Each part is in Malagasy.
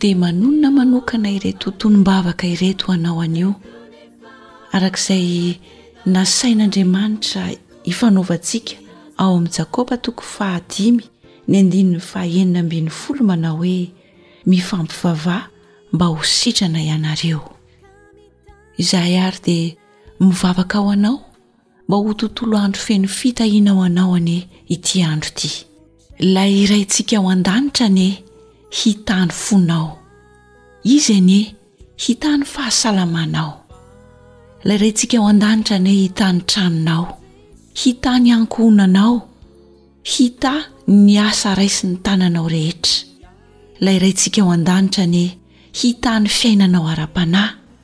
dia manonona manokana ireto tonom-bavaka ireto ho anao anio araka izay nasain'Andriamanitra ifanaovantsika ao amin'ny Jakoba toko fahadimy ny andininy fahenina ambin'ny folo manao hoe mifampivavaha mba ho sitrana ianareo izahay ary dia mivavaka ho anao Mba ho tontolo andro feno fitahiana ho anao anie ity andro ity. Ilay Raintsika ao an-danitra anie hita ny fonao. Izy anie hita ny fahasalamanao. Ilay Raintsika ao an-danitra anie hita ny tranonao, hita ny ankohonanao, hita ny asa raisin'ny tananao rehetra. Ilay Raintsika ao an-danitra anie hita ny fiainanao ara-panahy.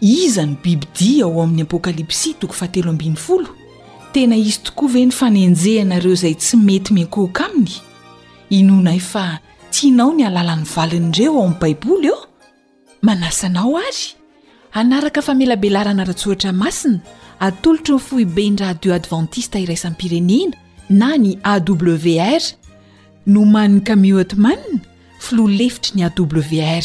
Iza no bibidia ao amin'ny Apokalypsy toko fahatelo ambin'ny folo? Tena hisy tokoa ve ny fanenjehana ireo izay tsy mety miankohoka aminy? Inoanay fa tianao ny hahalala ny valin'ireo ao amin'ny Baiboly ô! Manasa anao àry hanaraka famelabelarana ara-tsoratra masina atolotry ny Foiben'ny Radio Advantista Iraisam-pirenena na ny AWR, nomanin'i Camille Ottman, Filoha Lefitry ny AWR.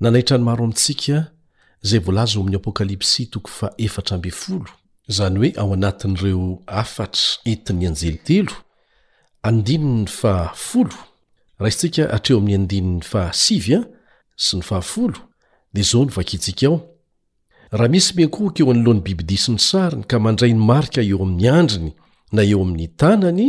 Nanaitra ny maro amintsika izay voalaza ao amin'ny Apokalypsy toko faha-efatra ambin'ny folo, izany hoe ao anatin'ireo hafatra entin'ny anjely telo, andininy fahafolo, raisintsika hatreo amin'ny andininy fahasivy sy ny fahafolo, dia izao no vakintsika ao, Raha misy miankohoka eo anoloan'ny bibidia sy ny sariny ka mandray ny marika eo amin'ny andriny na eo amin'ny tanany,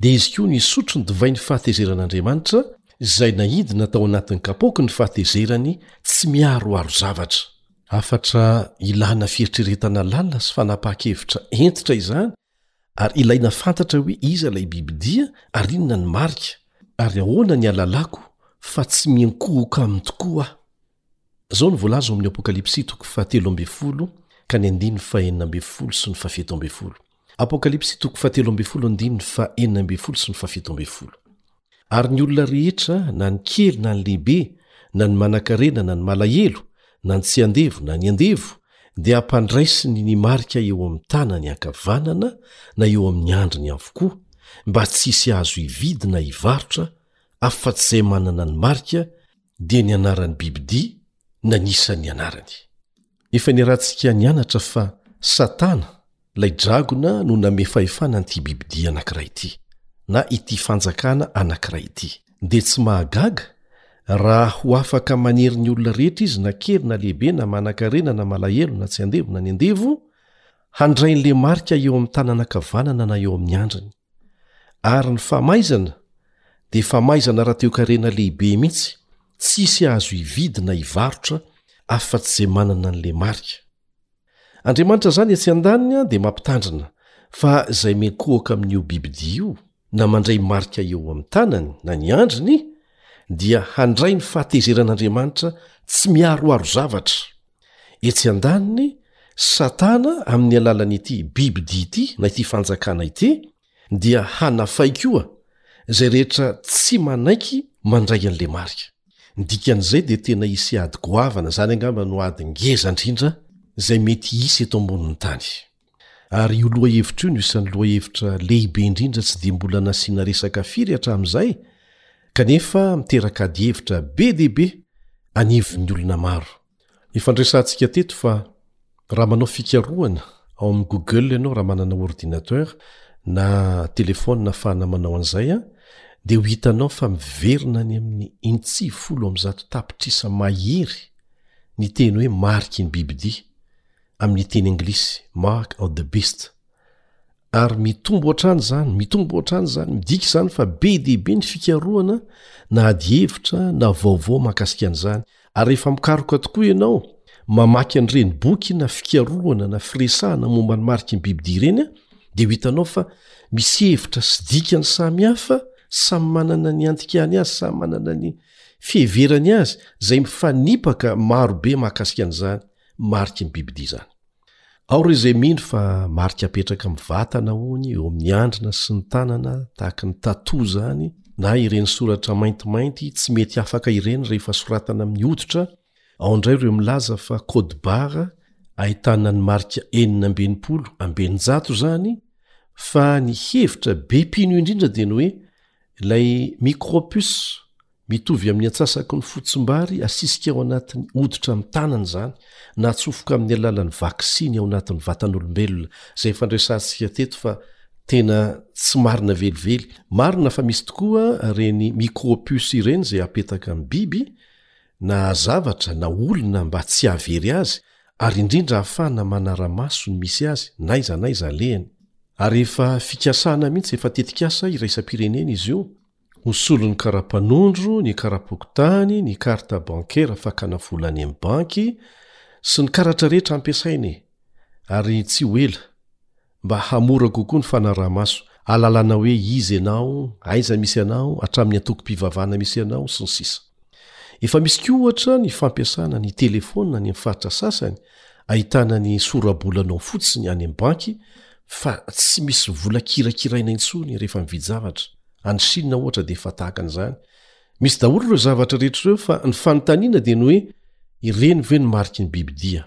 dia izy koa nisotro ny divain'ny fahatezeran'Andriamanitra, izay naidina tao anatin'ny kapoaky ny fahatezerany tsy miaroaro zavatra. Hafatra ilàna fieritreretana lalina sy fanapahan-kevitra hentitra izany Ary ilaina fantatra hoe iza ilay bibi-dia ary inona ny marika, ary ahoana ny ahalalako fa tsy miankohoka aminy tokoa aho. Izao no voalaza ao amin'ny Apokalypsy toko fahatelo ambin'ny folo ka ny andininy fahenina ambin'ny folo sy ny fahafito ambin'ny folo. Apokalypsy toko fahatelo ambin'ny folo andininy fahenina ambin'ny folo sy ny fahafito ambin'ny folo. Ary ny olona rehetra, na ny kely na ny lehibe, na ny manan-karena na ny malahelo, na ny tsy andevo na ny andevo, dia hampandraisiny ny marika eo amin'ny tanany ankavanana na eo amin'ny handriny avokoa, mba tsy hisy azo hividy na hivarotra afa-tsy izay manana ny marika, dia ny anaran'ny bibidia, na ny isan'ny anarany. Efa niarahantsika nianatra fa Satana, ilay dragona no nanome fahefana an'ity bibidia anankiray ity, na ity fanjakana anankiray ity. Dia tsy mahagaga raha ho afaka manery ny olona rehetra izy na kely na lehibe na manankarena na malahelo na tsy andevo na ny andevo, handray an'ilay marika eo amin'ny tanana ankavanana na eo amin'ny andriny. Ary ny famaizana dia famaizana ra-teokarena lehibe mihitsy tsisy azo hividy na hivarotra afa-tsy izay manana an'ilay marika. Andriamanitra izany etsy an-daniny dia mampitandrina fa izay miankohoka amin'io bibidia io na mandray marika eo amin'ny tanany na ny andriny dia handray ny fahatezeran'Andriamanitra tsy miaroaro zavatra, Etsy an-daniny, Satana, amin'ny alalan'ity bibidia ity na ity fanjakana ity, dia hanafay koa izay rehetra tsy manaiky mandray an'ilay marika. Ny dikan'izay dia tena hisy ady goavana, izany angamba no ady ngeza indrindra izay mety hisy eto ambonin'ny tany. Ary io lohahevitra io no isan'ny lohahevitra lehibe indrindra tsy dia mbola nasiana resaka firy hatramin'izay, kanefa miteraka adihevitra be dia be anivon'ny olona maro. Efa niresahantsika teto fa raha manao fikarohana ao amin'ny Google ianao raha manana ordinateur na telefaonina ahafahana manao an'izay, dia ho hitanao fa miverina any amin'ny intsy folo amby zato tapitrisa mahery ny teny hoe mariky ny bibidia, amin'ny teny anglisy mark of the best ary mitombo hatrany zany mitombo hatrany zany midika izany fa be dehibe ny fikarohana na adihevitra na vaovao mankasika an'izany ary rehefa mikaroka tokoa ianao mamaky an'ireny boky na fikarohana na firesahana momba ny mariky ny bibidi ireny a dia ho hitanao fa misy hevitra sy dikany samy hafa samy manana ny antikany azy samy manana ny fiheverany azy zay mifanipaka marobe mahakasika an'izany mariky ny bibidia izany. Ao ireo izay mino fa marika apetraka amin'ny vatana hono eo amin'ny andrina sy ny tanana tahaka ny tatou izany na ireny soratra maintimainty tsy mety afaka ireny rehefa soratana amin'ny hoditra, ao indray ireo milaza fa code barre ahitana ny marika enina amby enimpolo amby eninjato izany fa ny hevitra be mpino indrindra dia ny hoe ilay micropuce Mitovy amin'ny antsasaky ny fotsim-bary asisika ao anatin'ny hoditra amin'ny tanana izany na atsofoka amin'ny alalan'ny vaksiny ao anatin'ny vatan'olombelona, izay efa niresahantsika teto fa tena tsy marina velively. Marina fa misy tokoa ireny micro-puce ireny izay apetaka amin'ny biby na zavatra na olona mba tsy hahavery azy ary indrindra ahafahana manara-maso ny misy azy n'aiza n'aiza alehany. Ary efa fikasana mihitsy, efa tetikasa iraisam-pirenena izy io. Ho solon'ny karapanondro, ny karapokontany, ny carte bancaire fakana vola any amin'ny banky, sy ny karatra rehetra ampiasaina e! Ary tsy ho ela, mba hamora kokoa ny fanaraha-maso, ahalalana hoe iza ianao, aiza misy anao, hatramin'ny antokom-pivavahana misy anao, sy ny sisa Efa misy koa ohatra ny fampiasana ny telefaonina any amin'ny faritra sasany ahitana ny sora-bolanao fotsiny any amin'ny banky fa tsy misy vola kirakiraina intsony rehefa mividy zavatra. any chine ohatra dia efa tahaka an'izany misy daholo ireo zavatra rehetra ireo fa ny fanontaniana dia ny hoe ireny ve ny mariky ny bibidia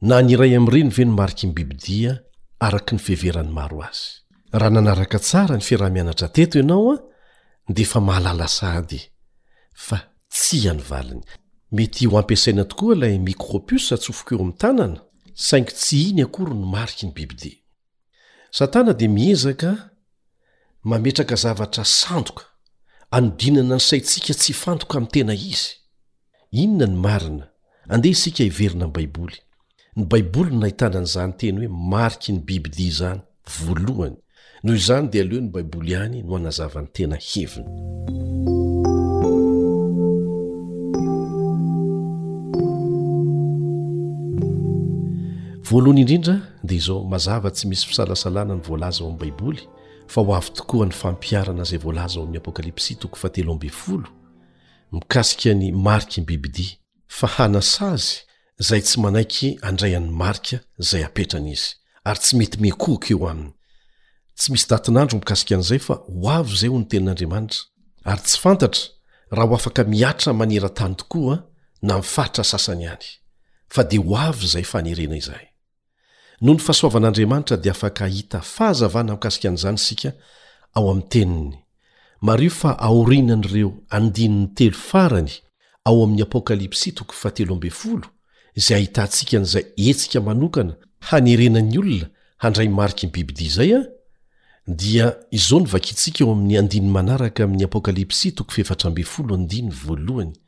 na ny iray amin'ireny ve ny mariky ny bibidia araka ny fiheveran'ny maro azy raha nanaraka tsara ny fiaraha-mianatra teto ianao a dia efa mahalala sahady fa tsy any valiny mety ho ampiasaina tokoa ilay micropus atsofoko eo amin'ny tanana saingy tsy iny akory ny mariky ny bibidia Satana dia miezaka mametraka zavatra sandoka anodinana ny saintsika tsy hifantoka amin'ny tena izy. Inona ny marina? Andeha isika hiverina amin'ny Baiboly. Ny Baiboly no nahitana an'izany teny hoe mariky ny bibidia izany voalohany. Noho izany dia aleo ny Baiboly ihany no hanazava ny tena heviny. Voalohany indrindra, Dia izao, mazava tsy misy fisalasalana ny voalaza ao amin'ny Baiboly fa ho avy tokoa ny fampiharana izay voalaza ao amin'ny Apokalypsy toko fahatelo ambin'ny folo mikasika ny mariky ny bibidia, fa hanasazy izay tsy manaiky handray an'ny marika izay apetrany izy, ary tsy mety miankohoka eo aminy. Tsy misy datin'andro mikasika an'izay fa ho avy izay hoy ny tenin'Andriamanitra, ary tsy fantatra raha ho afaka mihatra maneran-tany tokoa na amin'ny faritra sasany ihany, fa dia ho avy izay fanerena izay. Noho ny fahasoavan'Andriamanitra dia afaka hahita fahazavana mikasika an'izany isika ao amin'ny Teniny. Mariho fa aorianan'ireo andininy telo farany ao amin'ny Apokalypsy toko fahatelo ambin'ny folo izay ahitantsika an'izay hetsika manokana hanerena ny olona handray mariky ny bibidia izay dia izao no vakintsika ao amin'ny andininy manaraka amin'ny Apokalypsy toko fahefatra ambin'ny folo andininy voalohany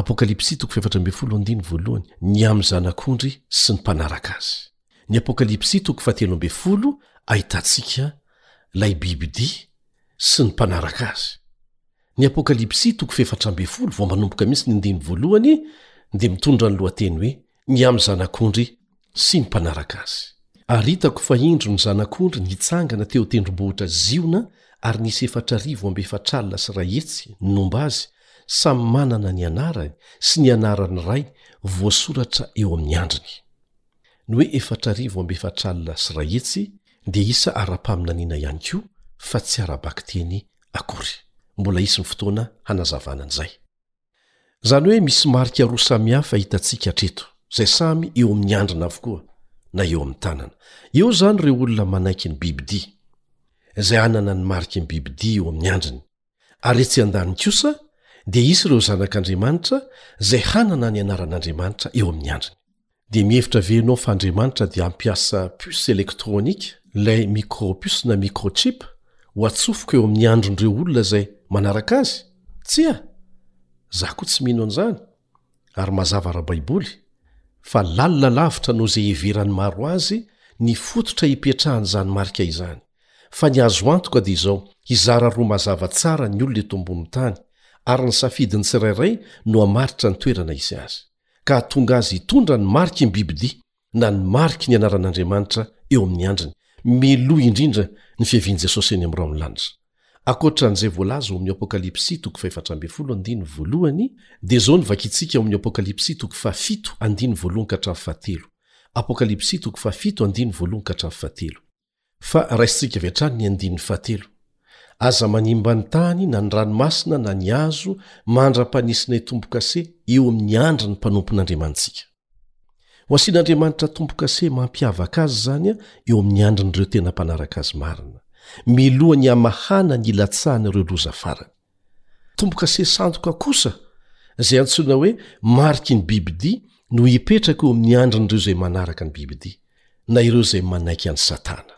Apokalypsy toko fahefatra ambin'ny folo andininy voalohany, ny amin'ny Zanak'ondry sy ny mpanaraka azy. Ny Apokalypsy toko fahatelo ambin'ny folo ahitantsika ilay bibidia sy ny mpanaraka azy. Ny Apokalypsy toko fahefatra ambin'ny folo vao manomboka mihitsy ny andininy voalohany dia mitondra ny lohateny hoe ny amin'ny zanak'ondry sy ny mpanaraka azy. Ary hitako fa indro ny zanak'ondry nitsangana teo tendrombohitra Ziona ary nisy efatra arivo amby efatra alina sy iray hetsy nomba azy, samy manana ny anarany sy ny anaran'ny Ray voasoratra eo amin'ny handriny. Ny hoe efatra arivo amby efatra alina sy iray hetsy dia isa ara-paminaniana ihany koa fa tsy ara-bakiteny akory. Mbola hisy ny fotoana hanazavana an'izay. Izany hoe misy marika roa samihafa hitantsika hatreto, izay samy eo amin'ny andrina avokoa, na eo amin'ny tanana. Eo izany ireo olona manaiky ny bibidia, izay hanana ny mariky ny bibidia eo amin'ny andriny. Ary etsy an-daniny kosa, dia hisy ireo zanak'Andriamanitra, izay hanana ny anaran'Andriamanitra eo amin'ny andriny. Dia mihevitra ve ianao fa Andriamanitra dia hampiasa puce électronique, ilay micro-puce na micro-chip, ho atsofoko eo amin'ny andron'ireo olona izay manaraka Azy? Tsia! Izaho koa tsy mino an'izany. Ary mazava ara-baiboly, fa lalina lavitra noho izay iheveran'ny maro azy, ny fototra ipetrahan'izany marika izany. Fa ny azo antoka dia izao, hizara roa mazava tsara ny olona eto ambonin'ny tany, ary ny safidin'ny tsirairay no hamaritra ny toerana hisy azy. ka hahatonga azy hitondra ny mariky ny bibidia na ny mariky ny anaran'Andriamanitra eo amin'ny andriny, mialoha indrindra ny fiavian'i Jesosy eny amin'ny rahon'ny lanitra. Ankoatra an'izay voalaza ao amin'ny Apokalypsy toko fahefatra ambin'ny folo andininy voalohany, dia izao no vakintsika ao amin'ny Apokalypsy toko fahafito andininy voalohany ka hatramin'ny fahatelo, Apokalypsy toko fahafito andininy voalohany ka hatramin'ny fahatelo. Fa raisintsika avy hatrany ny andininy fahatelo, Aza manimba ny tany na ny ranomasina na ny hazo mandra-panesinay tombo-kase eo amin'ny andry ny mpanompon'Andriamanitsika. Ho asian'Andriamanitra tombo-kase mampiavaka azy izany eo amin'ny andrin'ireo tena mpanaraka azy marina, miloha ny hamahana ny hilatsahan'ireo loza farany. Tomboka se sandoka kosa, izay antsoina hoe mariky ny bibidia, no hipetraka eo amin'ny andrin'ireo izay manaraka ny bibidia, na ireo izay manaiky an'i Satana.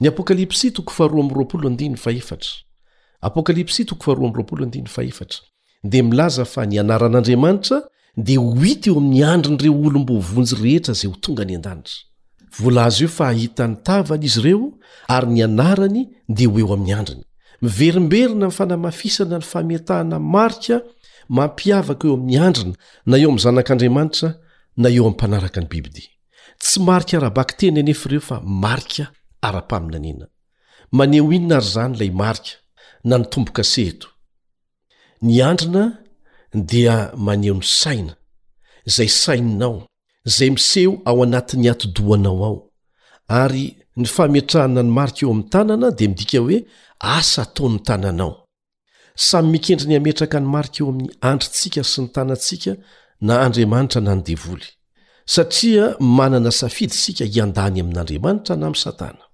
Ny Apokalypsy toko faharoa amby roapolo andininy fahefatra, Apokalypsy toko faharoa amby roapolo andininy fahefatra, dia milaza fa ny anaran'Andriamanitra dia ho hita eo amin'ny andrin'ireo olom-boavonjy rehetra izay ho tonga any an-danitra. Voalaza eo fa hahita ny tavany izy ireo ary ny anarany dia ho eo amin'ny andriny. Miverimberina ny fanamafisana ny fametahana marika mampiavaka eo amin'ny andrina na eo amin'ny zanak'Andriamanitra na eo amin'ny mpanaraka ny bibidia. Tsy marika ara-bakiteny anefa ireo fa marika ara-paminaniana. Maneho inona ary izany ilay marika na ny tombo-kase eto? ny andrina dia maneho ny saina zay saininao zay miseho ao anatin'ny atidohanao ao ary ny fametrahana ny marika eo amin'ny tanana dia midika hoe asa ataon'ny tananao samy mikendry ny ametraka ny marika eo amin'ny andrintsika sy ny tanantsika na andriamanitra na ny devoly satria manana safidy sika hiandany amin'andriamanitra na ami'ny satana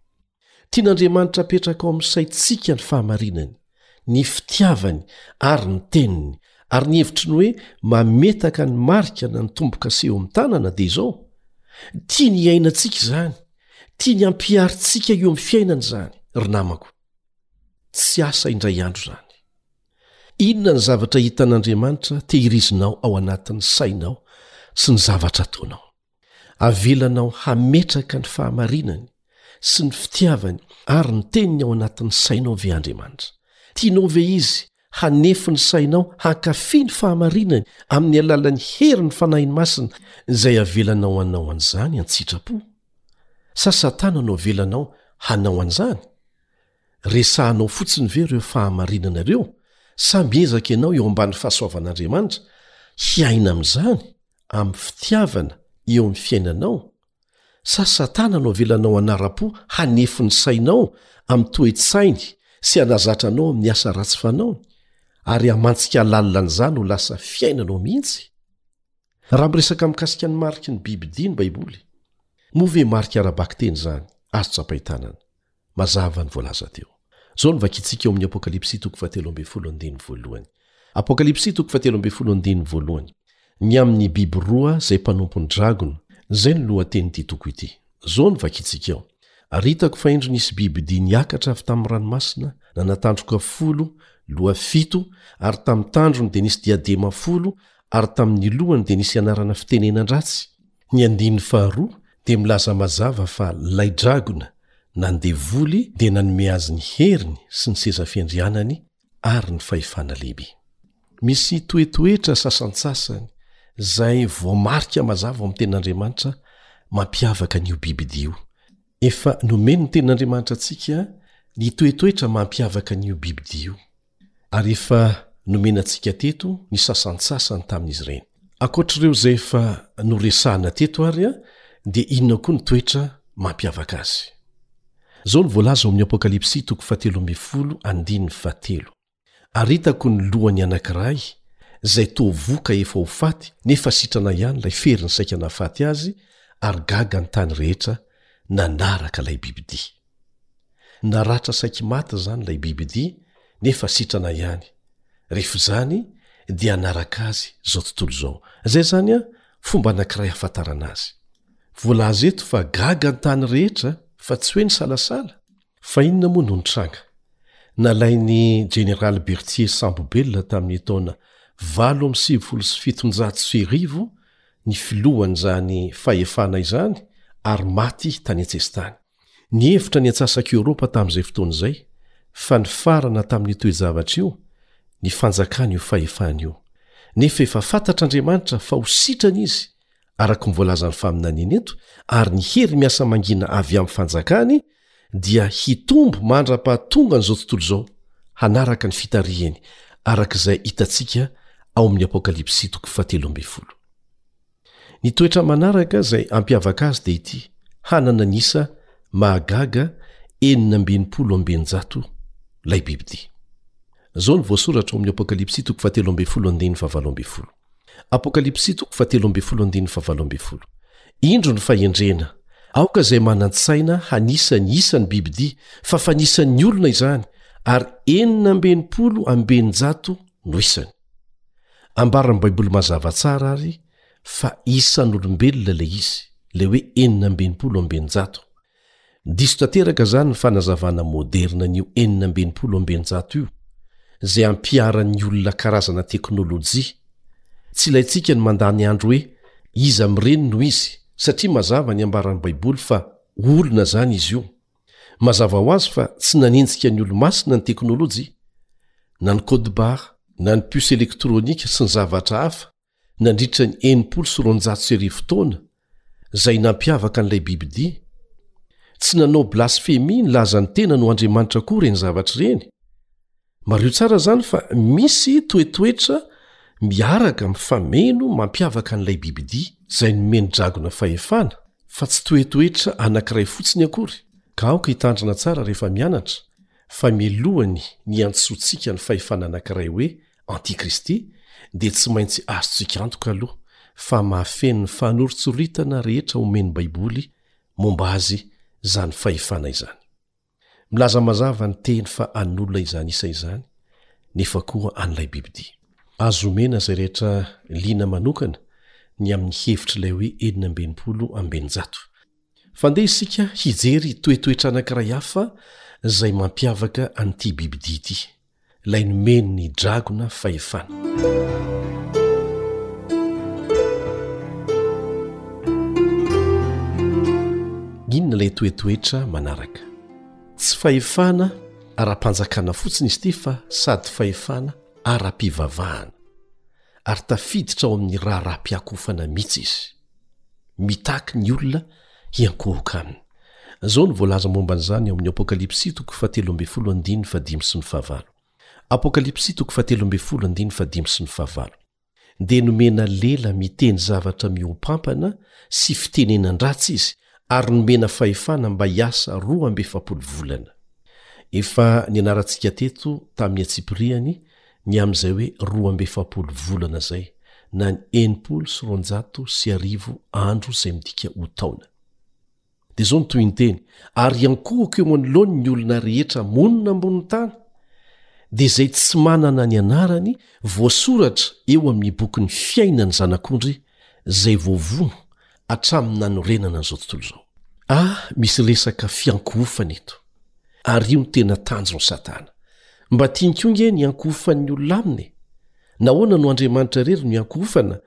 Tian'Andriamanitra hapetraka ao amin'ny saintsika ny fahamarinany, ny fitiavany ary ny teniny, ary ny hevitry ny hoe mametaka ny marika na ny tombo-kase eo amin'ny tanana dia izao, Tiany hiainantsika izany, tiany hampiharintsika io amin'ny fiainana izany, ry namako. Tsy asa indray andro izany. Inona ny zavatra hitan'Andriamanitra tehirizinao ao anatin'ny sainao sy ny zavatra ataonao? Avelanao hametraka ny fahamarinany sy ny fitiavany ary ny teniny ao anatin'ny sainao ve Andriamanitra? Tianao ve izy hanefy ny sainao hankafy ny fahamarinany amin'ny alalan'ny herin'ny Fanahiny Masina izay avelanao hanao an'izany an-tsitrapo? Sa Satana no avelanao hanao an'izany? Resahanao fotsiny ve ireo fahamarinana ireo sa miezaka ianao eo ambany fahasoavan'Andriamanitra hiaina amin'izany? amin'ny fitiavana eo amin'ny fiainanao, sa Satana no avelanao hanara-po hanefy ny sainao amin'ny toe-tsainy sy hanazatra anao amin'ny asa ratsy fanaony, ary hamantsika lalina an'izany ho lasa fiainanao mihitsy? Raha miresaka mikasika ny mariky ny bibidia ny Baiboly, moa ve marika ara-bakiteny izany azo tsapain-tanana? Mazava ny voalaza teo. Izao no vakintsika ao amin'ny Apokalypsy toko fahatelo ambin'ny folo andininy voalohany. Apokalypsy toko fahatelo ambin'ny folo andininy voalohany. Ny amin'ny biby roa izay mpanompony dragona. Izay no lohatenin'ity toko ity. Izao no vakintsika ao, Ary hitako fa indro nisy biby dia niakatra avy tamin'ny ranomasina, nanana tandroka folo, loha fito, ary tamin'ny tandrony dia nisy diadema folo, ary tamin'ny lohany dia nisy anarana fitenenan-dratsy. Ny andininy faharoa dia milaza mazava fa lay dragona na ny devoly dia nanome azy ny heriny sy ny seza fiandrianany ary ny fahefana lehibe. Misy toetoetra sasantsasany zay voamarika mazava ao am tenin'Andriamanitra mampiavaka an'io bibidia io. Efa nomen'ny tenin'Andriamanitra antsika ny toetoetra mampiavaka an'io bibidia io. Ary efa nomena antsika teto ny sasantsasany tamin'izy ireny. Ankoatr'ireo izay efa noresahina teto ary dia inona koa ny toetra mampiavaka azy? Izao no voalaza ao amin'ny Apokalypsy toko fahatelo ambin'ny folo andininy fahatelo, Ary hitako ny lohany anankiray, izay toa voka efa ho faty, nefa sitrana ihany ilay ferin'ny saika nahafaty azy, ary gaga ny tany rehetra nanaraka ilay bibidia. Naratra saiky maty izany ilay bibidia nefa sitrana ihany, rehefa izany dia hanaraka azy izao tontolo izao. Izay izany an, fomba anankiray hahafantarana azy. Voalaza eto fa gaga ny tany rehetra fa tsy hoe nisalasala? Fa inona moa no nitranga? Nalain'ny Jeneraly Berthier sambo-belona tamin'ny taona valo amby sivifolo sy fitonjato sy arivo ny filohan'izany fahefana izany ary maty tany an-tsesitany. Nihevitra ny antsasak'i Eoropa tamin'izay fotoana izay fa nifarana tamin'io toe-javatra io ny fanjakan'io fahefana io. Nefa efa fantatr'Andriamanitra fa ho sitrana izy, araka ny voalazan'ny faminaniana eto, ary ny hery miasa mangina avy amin'ny Fanjakany dia hitombo mandra-pahatongan'izao tontolo izao hanaraka ny fitarihiny, araka izay hitantsika ao amin'ny Apokalypsy toko fahatelo ambin'ny folo. Ny toetra manaraka izay ampiavaka azy dia ity, hanana ny isa mahagaga enina amby enimpolo amby eninjato ilay bibidia. Izao no voasoratra ao amin'ny Apokalypsy toko fahatelo ambin'ny folo andininy fahavalo ambin'ny folo. Apokalypsy toko fahatelo ambin'ny folo andininy fahavalo ambin'ny folo. Indro ny fahendrena! Aoka izay manan-tsaina hanisa ny isa ny bibidia, fa fanisan'ny olona izany, ary enina amby enimpolo amby eninjato no isany. Ambaran'ny Baiboly mazava tsara àry fa isan'olombelona ilay izy, ilay hoe enina amby enimpolo amby eninjato. Diso tanteraka izany ny fanazavana môderna an'io enina amby enimpolo amby eninjato io, izay ampiharan'ny olona karazana teknôlôjia. Tsy ilaintsika ny mandany andro hoe iza amin'ireny no izy, satria mazava ny ambaran'ny Baiboly fa olona izany izy io. Mazava ho azy fa tsy nanenjika ny olo-masina ny teknolojia, na ny code barre, na ny puce elektronika sy ny zavatra hafa nandritra ny enimpolo sy roanjato sy arivo taona, izay nampiavaka an'ilay bibidia. Tsy nanao blasfemia nilaza ny tenany ho andriamanitra koa ireny zavatra ireny. mario tsara zany fa misy toetoetra miaraka am fameno mampiavaka an'ilay bibidia zay nomeny dragona fahefana fa tsy toetoetra anankiray fotsiny akory ka aoka hitandrina tsara rehefa mianatra fa milohan'ny ny antsotsika ny fahefana anankiray hoe antikristy dia tsy maintsy azontsika antoka aloha fa mahafen'ny fanoritsoritana rehetra omen'ny baiboly momba azy zany fahefana izany Milaza mazava ny teny fa an'olona izany isa izany, nefa koa an'ilay bibidia. Azo omena izay rehetra liana manokana ny amin'ny hevitr'ilay hoe enina amby enimpolo amby eninjato. Fa andeha isika hijery toetoetra anankiray hafa izay mampiavaka an'ity bibidia ity. ilay nomeny ny dragona fahefana. inona ilay toetoetra manaraka tsy fahefana ara-panjakana fotsiny izy ity fa sady fahefana ara-pivavahana ary tafiditra ao amin'ny raharaha-piakofana mihitsy izy mitaky ny olona hiankoroka aminy. Izao no voalaza momba an'izany ao amin'ny Apokalypsy toko fahatelo ambin'ny folo andininy fahadimy sy ny fahavalo. Apokalypsy toko fahatelo ambin'ny folo andininy fahadimy sy ny fahavalo. Dia nomena lela miteny zavatra mihoam-pampana sy fitenenan-dratsy izy, ary nomena fahefana mba hiasa roa amby efapolo volana. Efa nianarantsika teto tamin'ny antsipiriany, ny amin'izay hoe roa amby efapolo volana izay, na ny enimpolo sy roanjato sy arivo andro izay midika ho taona. Dia izao ny tohinteny, Ary hiankohoko eo anoloany ny olona rehetra monina ambonin'ny tany, dia izay tsy manana ny anarany voasoratra eo amin'ny bokin'ny fiainan'ny Zanak'ondry izay voavono, hatramin'ny nanorenana an'izao tontolo izao. A Misy resaka fiankohofana eto, ary io no tena tanjon'i Satana. Mba tiany koa ange ny hiankohofan'ny olona aminy e! Nahoana no Andriamanitra irery no hiankohofana,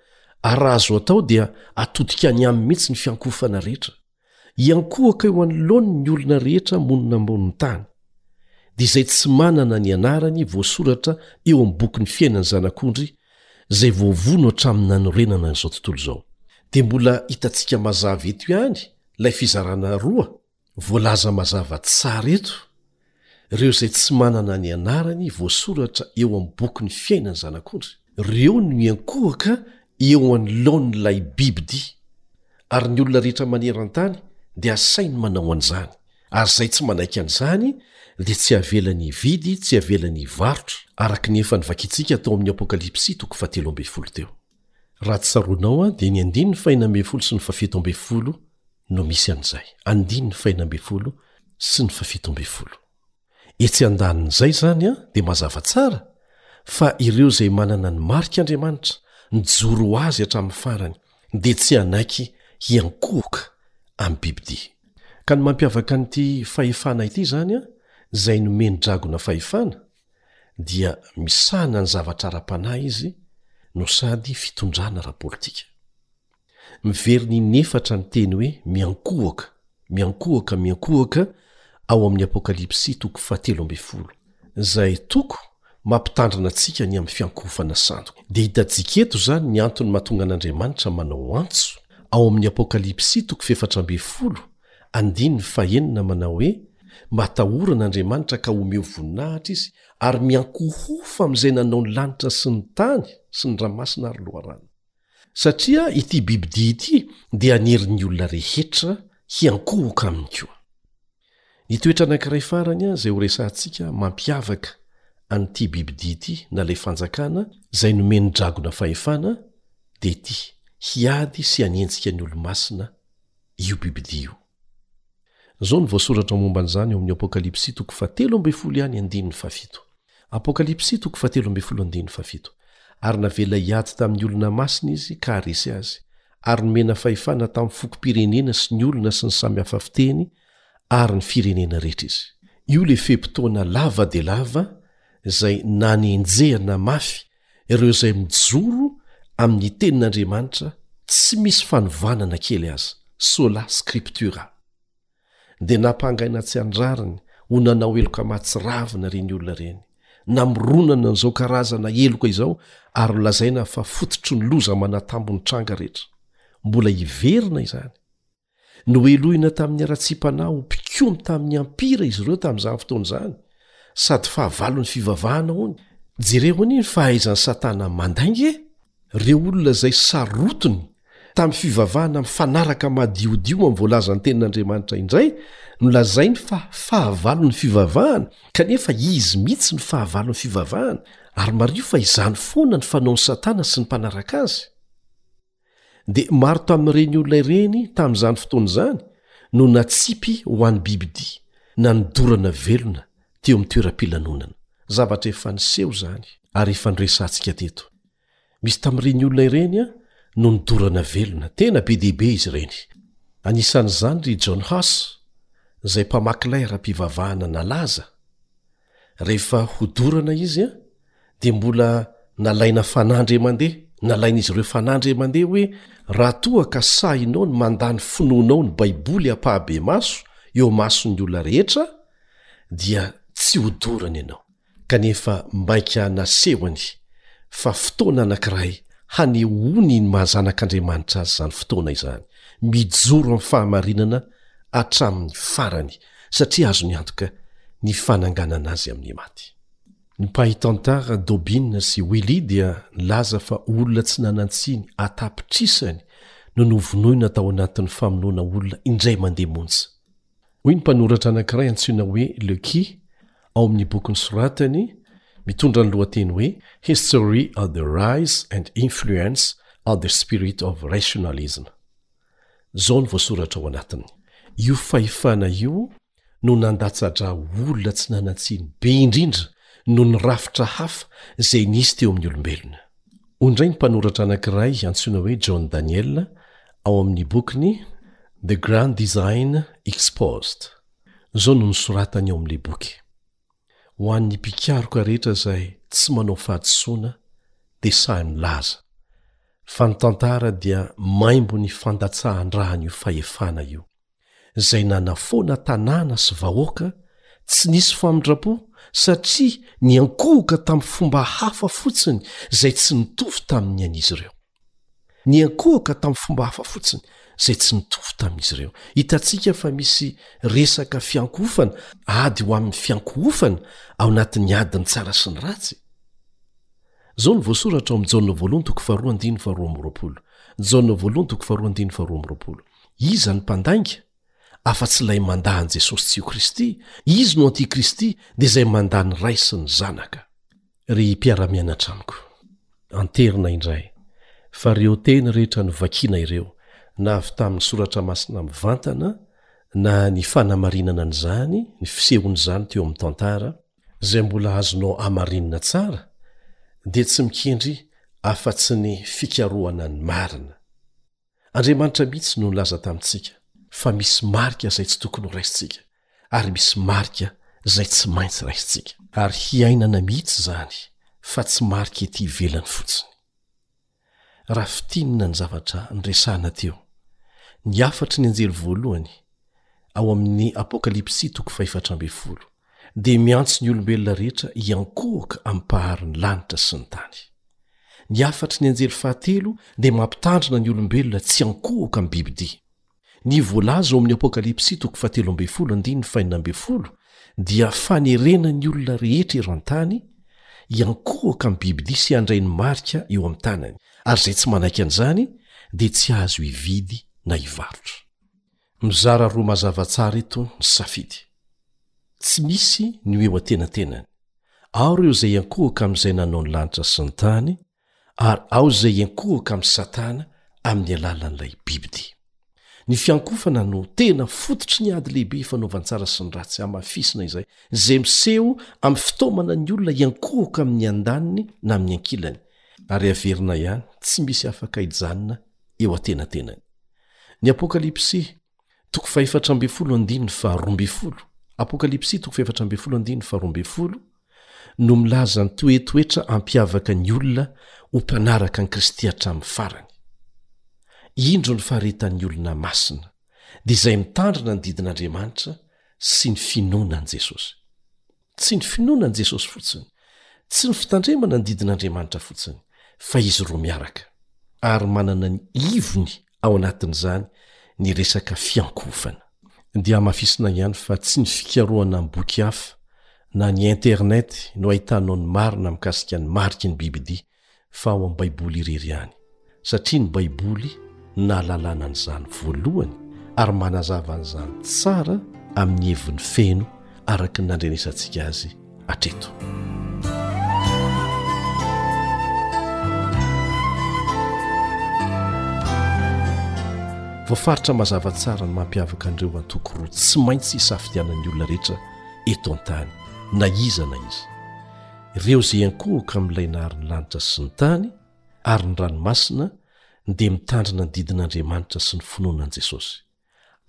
ary raha azo atao dia atodika any Aminy mihitsy ny fiankohofana rehetra? Hiankohoka eo anoloany ny olona rehetra monina ambonin'ny tany, dia izay tsy manana ny anarany voasoratra eo amin'ny bokin'ny fiainan'ny Zanak'ondry izay voavono hatramin'ny nanorenana an'izao tontolo izao, dia mbola hitantsika mazava eto ihany ilay fizarana roa voalaza mazava tsara eto, ireo izay tsy manana ny anarany voasoratra eo amin'ny bokin'ny fiainan'ny Zanak'ondry, ireo no hiankohoka eo anoloan'ilay bibi-dia, ary ny olona rehetra maneran-tany dia asainy manao an'izany, Ary izay tsy manaiky an'izany dia tsy avelany hividy, tsy avelany hivarotra, araka ny efa novakintsika tao amin'ny Apokalypsy toko fahatelo ambin'ny folo teo. Raha tsy tsaroanao dia ny andininy fahena ambin'ny folo sy ny fahafito ambin'ny folo no misy an'izay. Andininy fahena ambin'ny folo sy ny fahafito ambin'ny folo. Etsy andanin'izay izany dia mazava tsara fa ireo izay manana ny marik'Andriamanitra, nijoro ho Azy hatramin'ny farany, dia tsy hanaiky hiankohoka amin'ny bibidia. Ka ny mampiavaka an'ity fahefana ity izany, izay nomen'ny dragona fahefana, dia misahana ny zavatra ara-panahy izy no sady fitondrana ara-politika. Miverina inefatra ny teny hoe miankohoka, miankohoka, miankohoka ao amin'ny Apokalypsy toko fahatelo ambin'ny folo. Izay toko mampitandrina antsika ny amin'ny fiankohofana sandoka. Dia hitantsika eto izany ny antony mahatonga an'Andriamanitra manao antso, ao amin'ny Apokalypsy toko fefatra ambin'ny folo, andininy fahenina manao hoe, Matahorana Andriamanitra ka omeo voninahitra Izy, ary miankohofa amin'izay nanao ny lanitra sy ny tany sy ny ranomasina ary loharano. Satria ity bibidia ity dia hanery ny olona rehetra hiankohoka aminy koa. Ny toetra anankiray farany izay horesahantsika mampiavaka an'ity bibidia ity na ilay fanjakana izay nomen'ny dragona fahefana dia ity, hiady sy hanenjika ny olo-masina io bibidia io. Izao no voasoratra momba an'izany ao amin'ny Apokalypsy toko fahatelo ambin'ny folo ihany andininy fahafito. Ary navelona hiady tamin'ny olona masina izy ka haharesy azy, ary nomena fahefana tamin'ny fokom-pirenena sy ny olona sy ny samy hafa fiteny ary ny firenena rehetra izy. Io ilay fe-potoana lava dia lava izay nanenjehana mafy ireo izay mijoro amin'ny Tenin'Andriamanitra tsy misy fanovana na kely aza, sola scriptura. dia nampangaina tsy an-drariny ho nanao heloka mahatsiravina ireny olona ireny. Namoronana an'izao karazana heloka izao ary nolazaina fa fototry ny loza manatambo ny tranga rehetra. Mbola hiverina izany. Nohelohina tamin'ny haratsiam-panahy ho mpikomy tamin'ny ampira izy ireo tamin'izany fotoana izany, sady fahavalon'ny fivavahana hono. Jereo anie ny fahaizan'i Satana mandainga e! Ireo olona izay sarotiny tamin'ny fivavahana mifanaraka madiodio amin'ny voalazan'ny Tenin'Andriamanitra indray no lazainy fa fahavalon'ny fivavahana, kanefa izy mihitsy no fahavalon'ny fivavahana, ary mariho fa izany foana ny fanaon'i Satana sy ny mpanaraka azy. Dia maro tamin'ireny olona ireny tamin'izany fotoana izany no natsipy ho an'ny bibidia na nidorana velona teo amin'ny toeram-pilanonana, zavatra efa niseho izany ary efa noresahantsika teto. Misy tamin'ireny olona ireny no nidorana velona. Tena be dia be izy ireny. Anisan'izany ry John Huss, izay mpamakilay ara-pivavahana nalaza. Rehefa hodorana izy, dia mbola nalaina fanandry aman-deha, nalain'izy ireo fanandry aman-deha hoe, Raha toa ka sahinao ny mandà ny finoanao ny Baiboly ampahabemaso eo amason'ny olona rehetra, dia tsy hodorana ianao. kanefa mainka nasehony fa fotoana anankiray hanehoany ny maha zanak'Andriamanitra azy izany fotoana izany, mijoro amin'ny fahamarinana hatramin'ny farany, satria azony antoka ny fananganana azy amin'ny maty. Ny mpahay tantara Dobbin sy Willie dia nilaza fa olona tsy nanan-tsiny an-tapitrisany no novonoina tao anatin'ny famonoana olona indray mandeha monja. Hoy ny mpanoratra anankiray antsoina hoe Lecky ao amin'ny boky nosoratany mitondra ny lohateny hoe History of the Rise and Influence of the Spirit of Rationalism. Izao no voasoratra ao anatiny, Io fahefana io no nandatsa-dra olona tsy nanan-tsiny be indrindra noho ny rafitra hafa izay nisy teo amin'ny olombelona. Hoy indray ny mpanoratra anankiray antsoina hoe John Daniel ao amin'ny bokiny The Grand Design Exposed, izao no nosoratany ao amin'ilay boky, Ho an'ny mpikaroka rehetra izay tsy manao fahadisoana, dia sahy milaza fa ny tantara dia maimbo ny fandatsahan-drahan'io fahefana io. izay nanafoana tanàna sy vahoaka tsy nisy famindram-po satria niankohoka tamin'ny fomba hafa fotsiny izay tsy nitovy tamin'ny an'izy ireo. Niankohoka tamin'ny fomba hafa fotsiny izay tsy nitovy tamin'izy ireo. Hitantsika fa misy resaka fiankohofana, ady ho amin'ny fiankohofana ao anatin'ny ady ny tsara sy ny ratsy. Izao no voasoratra ao amin'ny Jaona voalohany toko faharoa andininy faharoa amby roapolo. Jaona voalohany toko faharoa andininy faharoa amby roapolo. Iza ny mpandainga, afa-tsy ilay mandà an'i Jesosy tsy ho Kristy? Izy no antikristy, dia izay mandà ny Ray sy ny Zanaka. Ry mpiara-mianatra amiko, anterina indray fa ireo teny rehetra novakiana ireo, na avy tamin'ny Soratra Masina mivantana, na ny fanamarinana an'izany, ny fisehon'izany teo amin'ny tantara, izay mbola azonao hamarinina tsara, dia tsy mikendry afa-tsy ny fikarohana ny marina. Andriamanitra mihitsy no nilaza tamintsika fa misy marika izay tsy tokony ho raisintsika, ary misy marika izay tsy maintsy raisintsika. Ary hiainana mihitsy izany fa tsy marika ety ivelany fotsiny. Raha fintinina ny zavatra niresahana teo, ny hafatry ny anjely voalohany ao amin'ny Apokalypsy toko fahefatra ambin'ny folo, dia miantso ny olombelona rehetra hiankohoka amim-paharin'ny lanitra sy ny tany. Ny hafatry ny anjely fahatelo dia mampitandrina ny olombelona tsy hiankohoka amin'ny bibidia. Ny voalaza ao amin'ny Apokalypsy toko fahatelo ambin'ny folo andininy fahenina ambin'ny folo dia fanerena ny olona rehetra eran-tany hiankohoka amin'ny bibidia sy handray ny marika eo amin'ny tanany, ary izay tsy manaiky an'izany dia tsy azo hividy na hivarotra. Mizara roa mazava tsara eto ny safidy. Tsy misy ny ho eo an-tenantenany. Ao ireo izay hiankohoka amin'izay nanao ny lanitra sy ny tany, ary ao izay hiankohoka amin'i Satana amin'ny alalan'ilay bibidia. Ny fiankohofana no tena fototry ny ady lehibe ifanaovan-tsara sy ny ratsy hamafisina izay, izay miseho amin'ny fitaomana ny olona hiankohoka amin'ny andaniny na amin'ny ankilany, ary averina ihany tsy misy afaka hijanona eo an-tenantenany. Ny Apokalypsy, toko fahefatra ambin'ny folo andininy faharoa ambin'ny folo, Apokalypsy, toko fahefatra ambin'ny folo andininy faharoa ambin'ny folo, no milaza ny toetoetra hampiavaka ny olona ho mpanaraka an'i Kristy hatramin'ny farany. Indro ny faharetan'ny olona masina, dia izay mitandrina ny didin'Andriamanitra sy ny finoana an'i Jesosy. Tsy ny finoana an'i Jesosy fotsiny, tsy ny fitandremana ny didin'Andriamanitra fotsiny, fa izy roa miaraka. Ary manana ny ivony ao anatin'izany ny resaka fiankohofana. Dia hamafisina ihany fa tsy ny fikarohana amin'ny boky hafa na ny Internet no ahitanao ny marina mikasika ny mariky ny bibidia, fa ao amin'ny Baiboly irery ihany, satria ny Baiboly no nahalalana an'izany voalohany ary manazava an'izany tsara amin'ny heviny feno araka ny nandrenesantsika azy hatreto. Voafaritra mazava tsara ny mampiavaka an'ireo antoko roa tsy maintsy hisafidianan'ny olona rehetra eto an-tany, na iza na iza. Ireo izay hiankohoka amin'ilay nahary ny lanitra sy ny tany ary ny ranomasina dia mitandrina ny didin'Andriamanitra sy ny finoana an'i Jesosy,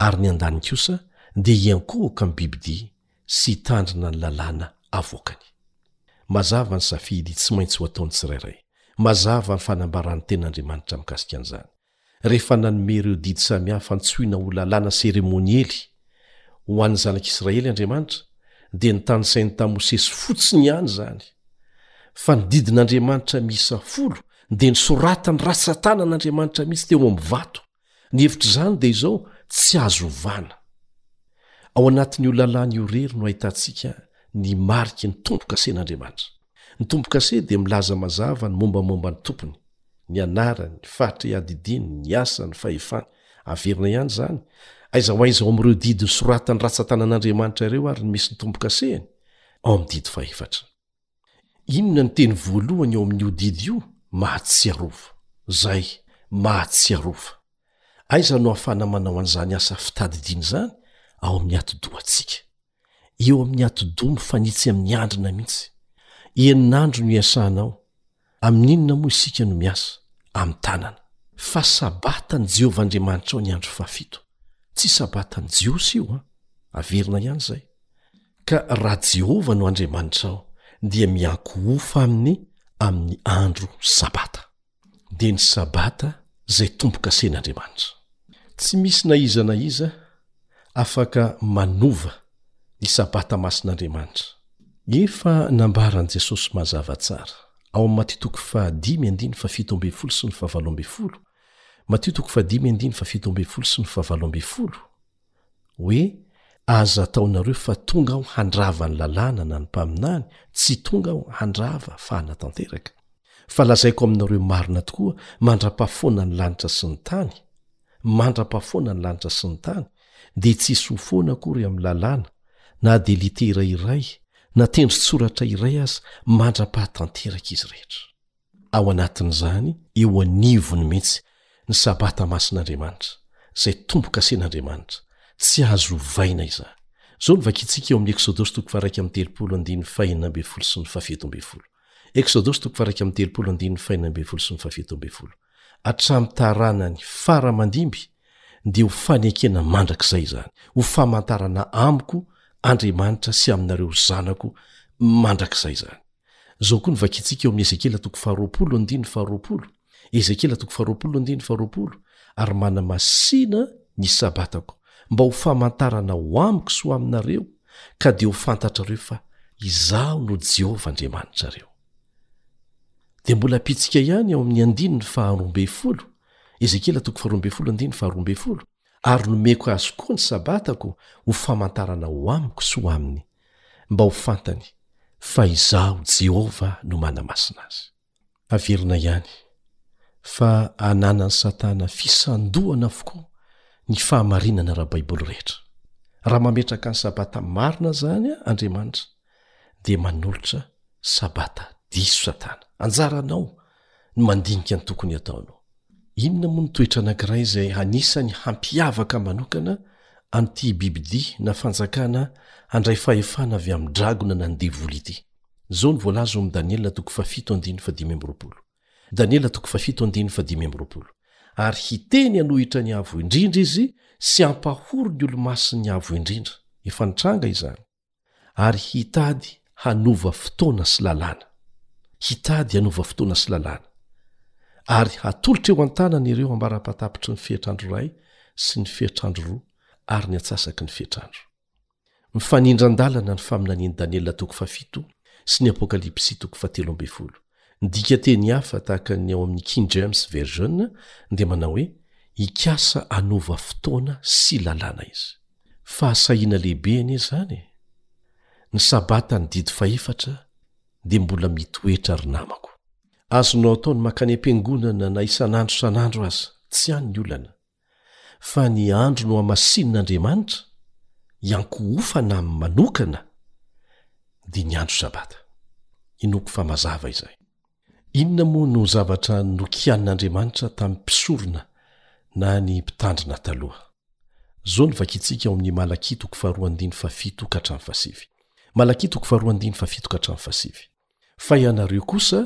ary ny andaniny kosa dia hiankohoka amin'ny bibidia sy hitandrina ny lalàna avoakany. Mazava ny safidy tsy maintsy ho ataon'ny tsirairay. Mazava ny fanambaran'ny Tenin'Andriamanitra mikasika an'izany. rehefa nanome ireo didy samihafa antsoina ho lalàna seremoniely ho an'ny Zanak'i Israely Andriamanitra, dia notanisainy tamin'i Mosesy fotsiny ihany izany. Fa ny didin'Andriamanitra miisa folo dia nosoratany ratsan-tanan'Andriamanitra mihitsy teo amin'ny vato. Ny hevitr'izany dia izao, Tsy azo ovana. Ao anatin'io lalàna io irery no ahitantsika ny mariky ny tombo-kasen'Andriamanitra. Ny tombo-kase dia milaza mazava ny mombamomba ny tompony, ny anarany, ny faritra iadidiany, ny asany, fahefany. Averina ihany izany, aiza ho aiza ao amin'ireo didy nosoratan'ny ratsan-tanan'Andriamanitra ireo ary no misy ny tombo-kasehany? Ao amin'ny didy fahefatra. Inona ny teny voalohany eo amin'io didy io? Mahatsiarova. Izay, mahatsiarova. Aiza no ahafahana manao an'izany asa fitadidiana izany? Ao amin'ny atidohantsika. eo amin'ny atidoha mifanitsy amin'ny andrina mihitsy. Enin'andro no iasanao. Amin'inona moa isika no miasa? Amin'ny tanana. Fa sabata an'i Jehovah Andriamanitrao ny andro fahafito. Tsy sabata an'ny Jiosy io an! Averina ihany izay. Ka raha Jehovah no Andriamanitrao, dia miankohofa aminy amin'ny andro sabata. dia ny sabata izay tombo-kasen'Andriamanitra. Tsy misy na iza na iza afaka manova ny sabata masin'Andriamanitra. Efa nambaran'i Jesosy mazava tsara, ao amin'ny Matio toko fahadimy andininy fahafito ambin'ny folo sy ny fahavalo ambin'ny folo, Matio toko fahadimy andininy fahafito ambin'ny folo sy ny fahavalo ambin'ny folo, hoe, Aza ataonareo fa tonga aho handrava ny Lalàna na ny Mpaminany, tsy tonga aho handrava fa hanatanteraka. Fa lazaiko aminareo marina tokoa, mandra-pahafoana ny lanitra sy ny tany, mandra-pahafoana ny lanitra sy ny tany, dia tsy hisy ho foana akory amin'ny Lalàna, na dia litera iray, na tendron-tsoratra iray aza, mandra-pahatanteraka izy rehetra. ao anatin'izany eo anivony mihitsy ny Sabata masin'Andriamanitra, izay tombo-kasen'Andriamanitra. Tsy azo ovaina izany. Izao no vakintsika eo amin'ny Eksodosy toko faharaika amby telopolo andininy fahenina ambin'ny folo sy ny fahafito ambin'ny folo. Eksodosy toko faharaika amby telopolo andininy fahenina ambin'ny folo sy ny fahafito ambin'ny folo. Hatramin'ny taranany fara aman-dimby dia ho fanekena mandrakizay izany, ho famantarana amiko, Andriamanitra, sy aminareo zanako mandrakizay izany. Izao koa no vakintsika eo amin'ny Ezekiela toko faharoapolo andininy faharoapolo, Ezekiela toko faharoapolo andininy faharoapolo, Ary manamasina ny Sabatako, mba ho famantarana ho amiko sy ho aminareo, ka dia ho fantatrareo fa Izaho no Jehovah Andriamanitrareo. Dia mbola ampitsika ihany ao amin'ny andininy faharoa ambin'ny folo, Ezekiela toko faharoa ambin'ny folo andininy faharoa ambin'ny folo, ary nomeko azy koa ny Sabatako ho famantarana ho amiko sy ho aminy, mba ho fantany fa Izaho Jehovah no manamasina azy. Averina ihany fa ananan'i Satana fisandohana avokoa ny fahamarinana ara-baiboly rehetra. Raha mametraka ny Sabata marina izany Andriamanitra, dia manolotra Sabata diso Satana. Anjaranao ny mandinika ny tokony ataonao. Inona moa ny toetra anankiray izay anisan'ny hampiavaka manokana an'ity bibidia na fanjakana handray fahefana avy amin'ny dragona na ny devoly ity? Izao no voalaza ao amin'ny Daniela toko fahafito andininy fahadimy amby roapolo, Daniela toko fahafito andininy fahadimy amby roapolo, Ary hiteny hanohitra ny Avo Indrindra izy sy hampahory ny olomasin'ny Avo Indrindra. Efa nitranga izany. ary hitady hanova fotoana sy lalàna, hitady hanova fotoana sy lalàna, ary hatolotra eo an-tanany ireo ambaram-patapitry ny fehitr'andro iray sy ny fehitr'andro roa ary ny antsasaky ny fehitr'andro. Mifanindran-dalana ny faminanian'i Daniela toko fahafito sy ny Apokalypsy toko fahatelo ambin'ny folo. Ny dikan-teny hafa, tahaka ny ao amin'ny King James Version, dia manao hoe, Hikasa hanova fotoana sy lalàna izy. Fahasahiana lehibe anie izany e! Ny Sabata ny didy fahefatra dia mbola mitoetra ry namako. Azonao atao ny mankany am-piangonana na isan'andro isan'andro aza, tsy any ny olana. fa ny andro nohamasinin'Andriamanitra hiankohofana aminy manokana dia ny andro sabata. Inoako fa mazava izay. Inona moa no zavatra nokianin'Andriamanitra tamin'ny mpisorona na ny mpitandrina taloha? Izao no vakintsika ao amin'ny Malakia toko faharoa andiny fahafito ka hatramin'ny fahasivy. Malakia toko faharoa andiny fahafito ka hatramin'ny fahasivy. Fa ianareo kosa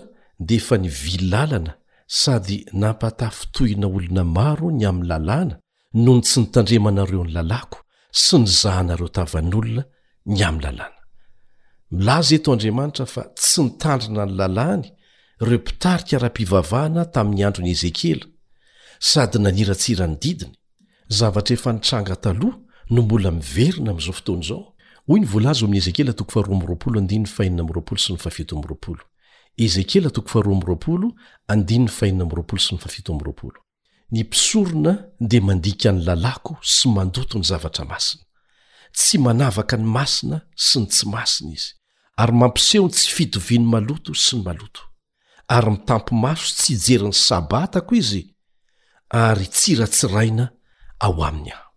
dia efa nivily lalana sady nampatafintohina olona maro ny amin'ny lalàna noho ny tsy nitandremanareo ny lalàko sy nizahanareo tavan'olona ny amin'ny lalàna. Milaza eto Andriamanitra fa tsy nitandrina ny lalàny ireo mpitarika ara-pivavahana tamin'ny andron'i Ezekiela sady naniratsira ny didiny, Zavatra efa nitranga taloha no mbola miverina amin'izao fotoana izao, hoy ny voalaza ao amin'ny Ezekiela toko faharoa amby roapolo andininy fahenina amby roapolo sy ny fahafito amby roapolo. Ezekiela toko faharoa amby roapolo andininy fahenina amby roapolo sy ny fahafito amby roapolo. Ny mpisorona dia mandika ny lalàko sy mandoto ny zavatra masina. Tsy manavaka ny masina sy ny tsy masina izy, ary mampiseho ny tsy fitovian'ny maloto sy ny maloto. ary mitampi-maso tsy hijery ny Sabatako izy ary tsy hiratsiraina ao aminy aho.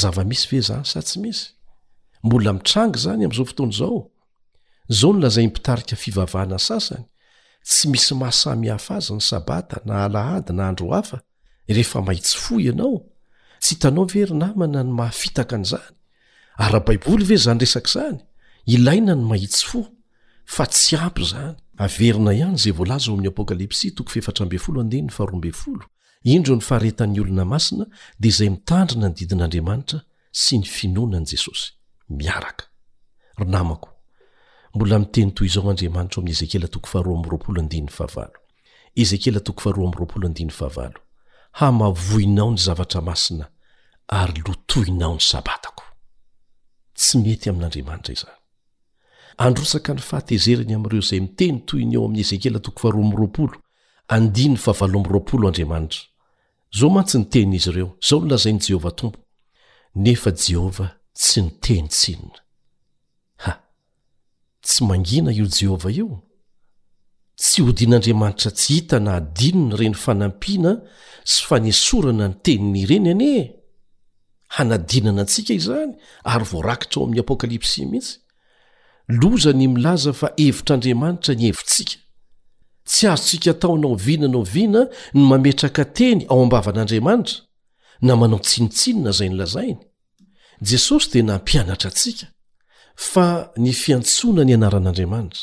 Zava-misy ve izany sa tsy misy? Mbola mitranga izany amin'izao fotoana izao. Izao no lazain'ny mpitarika fivavahana sasany, Tsy misy maha samy hafa azy ny Sabata na Alahady na andro hafa, rehefa maitsy fo ianao tsy hitanao ve ry namana ny mahafitaka an'izany ary raha baiboly ve zany resaka izany ilaina ny mahitsy fo fa tsy ampy izany averina ihany izay voalaza ao amin'ny apokalypsy toko fefatra ambe folo andeny faharoambe folo indro ny faharetan'ny olona masina dia izay mitandrina ny didin'andriamanitra sy ny finoana an'i Jesosy miaraka. Ry namako, mbola miteny toy izao Andriamanitra ao amin'ny Ezekiela toko faharoa amby roapolo andininy fahavalo. Ezekiela toko faharoa amby roapolo andininy fahavalo, Hamavoinao ny zavatra masina ary lotoinao ny Sabatako. Tsy mety amin'Andriamanitra izany. Androtsaka ny fahatezerany amin'ireo izay miteny toy ny ao amin'ny Ezekiela toko faharoa amby roapolo andininy fahavalo amby roapolo Andriamanitra. Izao mantsy ny tenin'izy ireo, 'Izao no lazain'i Jehovah Tompo, nefa Jehovah tsy niteny tsinona. Ha! Tsy mangina io Jehovah io? Tsy hodian'Andriamanitra tsy hita na hadinony ireny fanampiana sy fanesorana ny teniny ireny anie e! Hanadinana antsika izany ary voarakitra ao amin'ny Apokalypsy mihitsy. Loza ny milaza fa hevitr'Andriamanitra ny hevitsika. Tsy azontsika atao na oviana na oviana ny mametraka teny ao am-bavan'Andriamanitra, na manao tsinontsinona izay nolazainy. Jesosy dia nampianatra antsika fa ny fiantsoana ny anaran'Andriamanitra.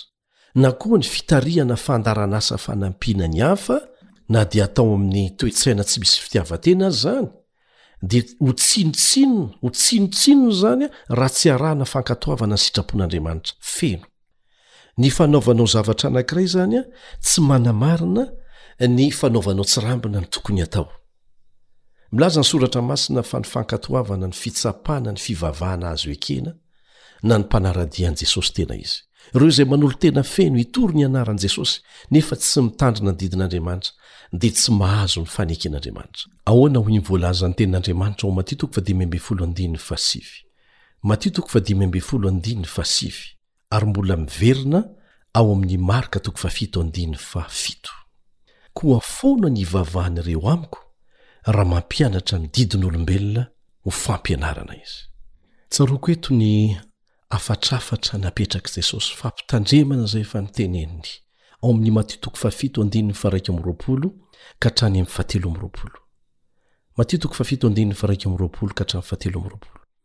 na koa ny fitarihana fandaharanasa fanampiana ny hafa na dia atao amin'ny toe-tsaina tsy misy fitiavan-tena aza izany, dia ho tsinontsinona, ho tsinontsinona izany raha tsy arahana fankatoavana ny sitrapon'Andriamanitra feno. Ny fanaovanao zavatra anankiray izany tsy manamarina ny fanaovanao tsirambina ny tokony hatao. Milaza ny Soratra Masina fa ny fankatoavana ny fitsapana ny fivavahana azo ekena na ny mpanara-dia an'i Jesosy tena izy. Ireo izay manolo-tena feno hitory ny anaran'i Jesosy nefa tsy mitandrina ny didin'Andriamanitra dia tsy mahazo ny faneken'Andriamanitra. Ahoana hoy ny voalazan'ny Tenin'Andriamanitra ao Matio toko fahadimy ambin'ny folo andininy fahasivy? Matio toko fahadimy ambin'ny folo andininy fahasivy. ary mbola miverina ao amin'ny Marka toko fahafito andininy fahafito. Koa foana ny hivavahan'ireo amiko raha mampianatra ny didin'olombelona ho fampianarana izy. Tsaroako eto ny hafatrafatra napetrak'i Jesosy, fampitandremana izay efa noteneniny, ao amin'ny Matio toko fahafito andininy faharaika amby roapolo ka hatrany amin'ny fahatelo amby roapolo. Matio toko fahafito andininy faharaika amby roapolo ka hatramin'ny fahatelo amby roapolo.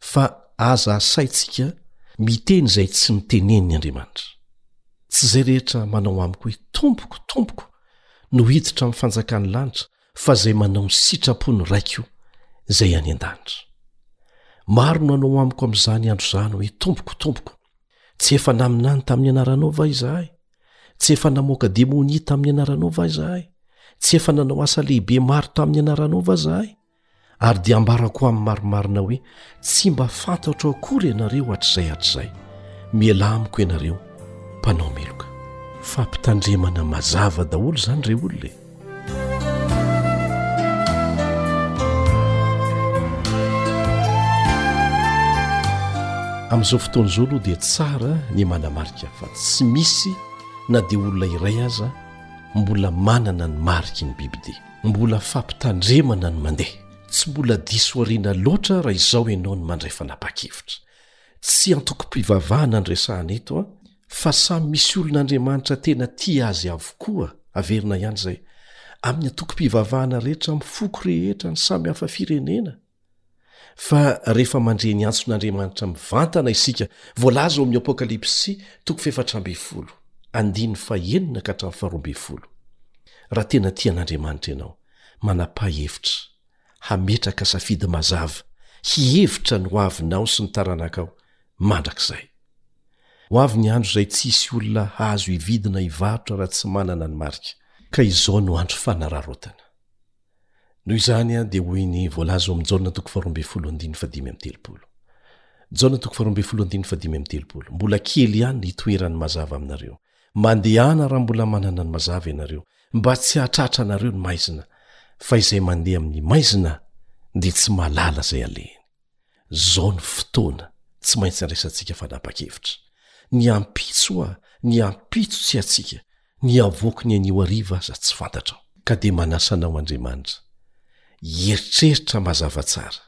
fa aza asaintsika miteny izay tsy niteneniny andriamanitra tsy izay rehetra manao amiko hoe tompoko tompoko no hiditra amin'ny fanjakan'ny lanitra fa izay manao ny sitrapo ny raiko izay any an-danitra maro no anao amiko amin'izany andro izany hoe tompoko tompoko tsy efa naminany tamin'ny anaranao va izahay tsy efa namoaka demonia tamin'ny anaranao va izahay tsy efa nanao asa lehibe maro tamin'ny anaranao va zahay Ary dia ambarako amin'ny marimarina hoe, tsy mba fantatro akory ianareo hatrizay hatrizay. Mialà amiko ianareo mpanao meloka. Fampitandremana mazava daholo izany re olona e! Amin'izao fotoana izao aloha dia tsara ny manamarika fa tsy misy na dia olona iray aza mbola manana ny mariky ny bibidia. Mbola fampitandremana ny mandeha. Tsy mbola diso ariana loatra raha izao ianao no mandray fanapahan-kevitra. Tsy antokom-pivavahana no resahana eto an, fa samy misy olon'Andriamanitra tena tia azy avokoa, averina ihany izay, amin'ny antokom-pivavahana rehetra amin'ny foko rehetra ny samy hafa firenena, Fa rehefa mandre ny antson'Andriamanitra mivantana isika, voalaza ao amin'ny Apokalypsy toko fahefatra ambin'ny folo, andininy fahenina ka hatramin'ny faharoa ambin'ny folo, Raha tena tia an'Andriamanitra ianao, manapa-hevitra, hametraka safidy mazava, hihevitra ny hoavinao sy ny taranakao, mandrakizay. Ho avy ny andro izay tsy hisy olona hahazo hividy na hivarotra raha tsy manana ny marika, ka izao no andro fanararaotana. Noho izany dia hoy ny voalaza ao amin'ny Jaona toko faharoa ambin'ny folo andininy fahadimy amby telopolo. Jaona toko faharoa ambin'ny folo andininy fahadimy amby telopolo. Mbola kely ihany ny hitoeran'ny mazava aminareo. Mandehana raha mbola manana ny mazava ianareo, mba tsy hahatratra anareo ny maizina. Fa izay mandeha amin'ny maizina dia tsy mahalala izay alehany. Zao ny fotoana tsy maintsy andraisantsika fanapa-kevitra. Ny ampitso hoa, ny ampitso tsy hatsika, ny havoaky ny anio hariva aza tsy fantatra. Ka dia manasa anao Andriamanitra, hieritreritra mazava tsara,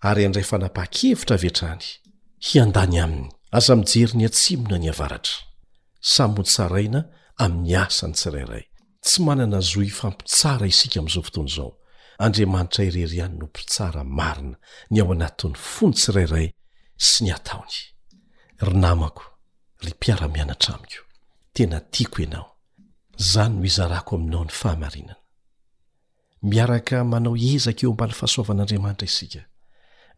ary handray fanapa-kevitra avy hatrany, hiandany Aminy. Aza mijery ny atsimo na ny avaratra. Samy ho tsaraina amin'ny asany tsirairay. Tsy manana zo hifampitsara isika amin'izao fotoana izao. Andriamanitra irery ihany no mpitsara marina ny ao anatin'ny fon'ny tsirairay sy ny ataony. Ry namako, ry mpiara-mianatra amiko, tena tiako ianao. Izany no hizarako aminao ny fahamarinana. Miaraka manao ezaka eo ambany fahasoavan'Andriamanitra isika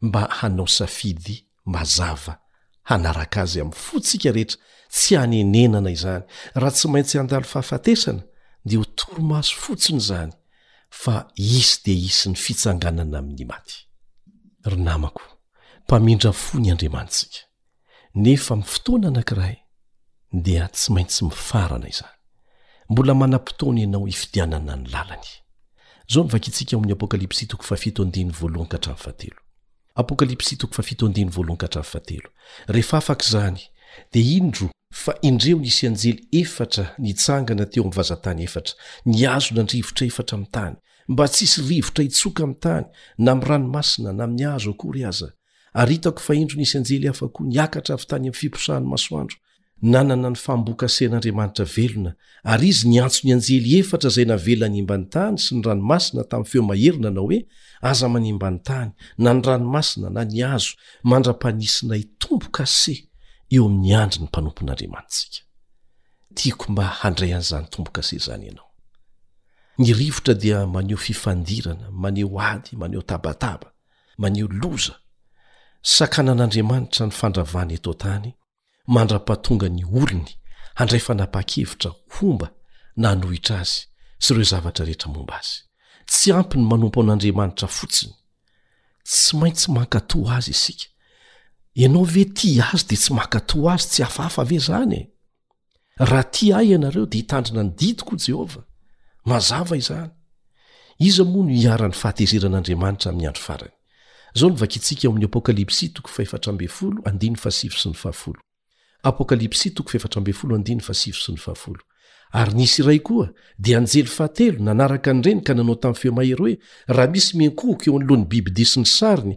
mba hanao safidy mazava hanaraka Azy amin'ny fontsika rehetra, tsy hanenenana izany. Raha tsy maintsy handalo fahafatesana, dia ho torimaso fotsiny izany fa hisy dia hisy ny fitsanganana amin'ny maty. Ry namako, mpamindra fo ny Andriamanitsika. nefa amin'ny fotoana anankiray dia tsy maintsy mifarana izany. Mbola manam-potoana ianao hifidianana ny lalany. Izao no vakintsika ao amin'ny Apokalypsy toko fahafito andininy voalohany ka hatramin'ny fahatelo. Apokalypsy toko fahafito andininy voalohany ka hatramin'ny fahatelo. Rehefa afaka izany, dia indro, fa indreo nisy anjely efatra nitsangana teo amin'ny vazan-tany efatra, nihazona ny rivotra efatra amin'ny tany, mba tsy hisy rivotra hitsoka amin'ny tany, na amin'ny ranomasina, na amin'ny hazo akory aza, Ary hitako fa indro nisy anjely hafa koa niakatra avy tany amin'ny fiposahan'ny masoandro, nanana ny fambokasen'Andriamanitra velona, ary izy niantso ny anjely efatra izay navela hanimba ny tany sy ny ranomasina tamin'ny feo mahery nanao hoe, Aza manimba ny tany, na ny ranomasina, na ny hazo, mandra-panisinay tombo-kase eo amin'ny andry ny mpanompon'Andriamanitsika. Tiako mba handray an'izany tombo-kase izany ianao. Ny rivotra dia maneho fifandirana, maneho ady, maneho tabataba. maneho loza sakanan'Andriamanitra ny fandravana eto an-tany mandra-pahatonga ny olony handray fanapaha-kevitra homba na hanohitra azy sy ireo zavatra rehetra momba azy. Tsy ampy ny manompo an'Andriamanitra fotsiny. Tsy maintsy mankatò azy isika. Ianao ve tia azy dia tsy mankatò azy, tsy hafahafa ve izany e? raha tia ahy ianareo dia hitandrina ny didiko jehovah mazava izany iza moa no hiharan'ny fahatezeran'andriamanitra amin'ny andro farany zao ny vakintsika ao amin'ny apokalypsy toko faefatrambey folo andiny fasivo sy ny fahafolo apokalypsy toko faefatrambey folo andiny fasivo sy ny fahafolo ary nisy iray koa dia anjely fahatelo nanaraka an'ireny ka nanao tamin'ny feomahery hoe raha misy miankohoka eo an'lohan'ny bibidia sy ny sariny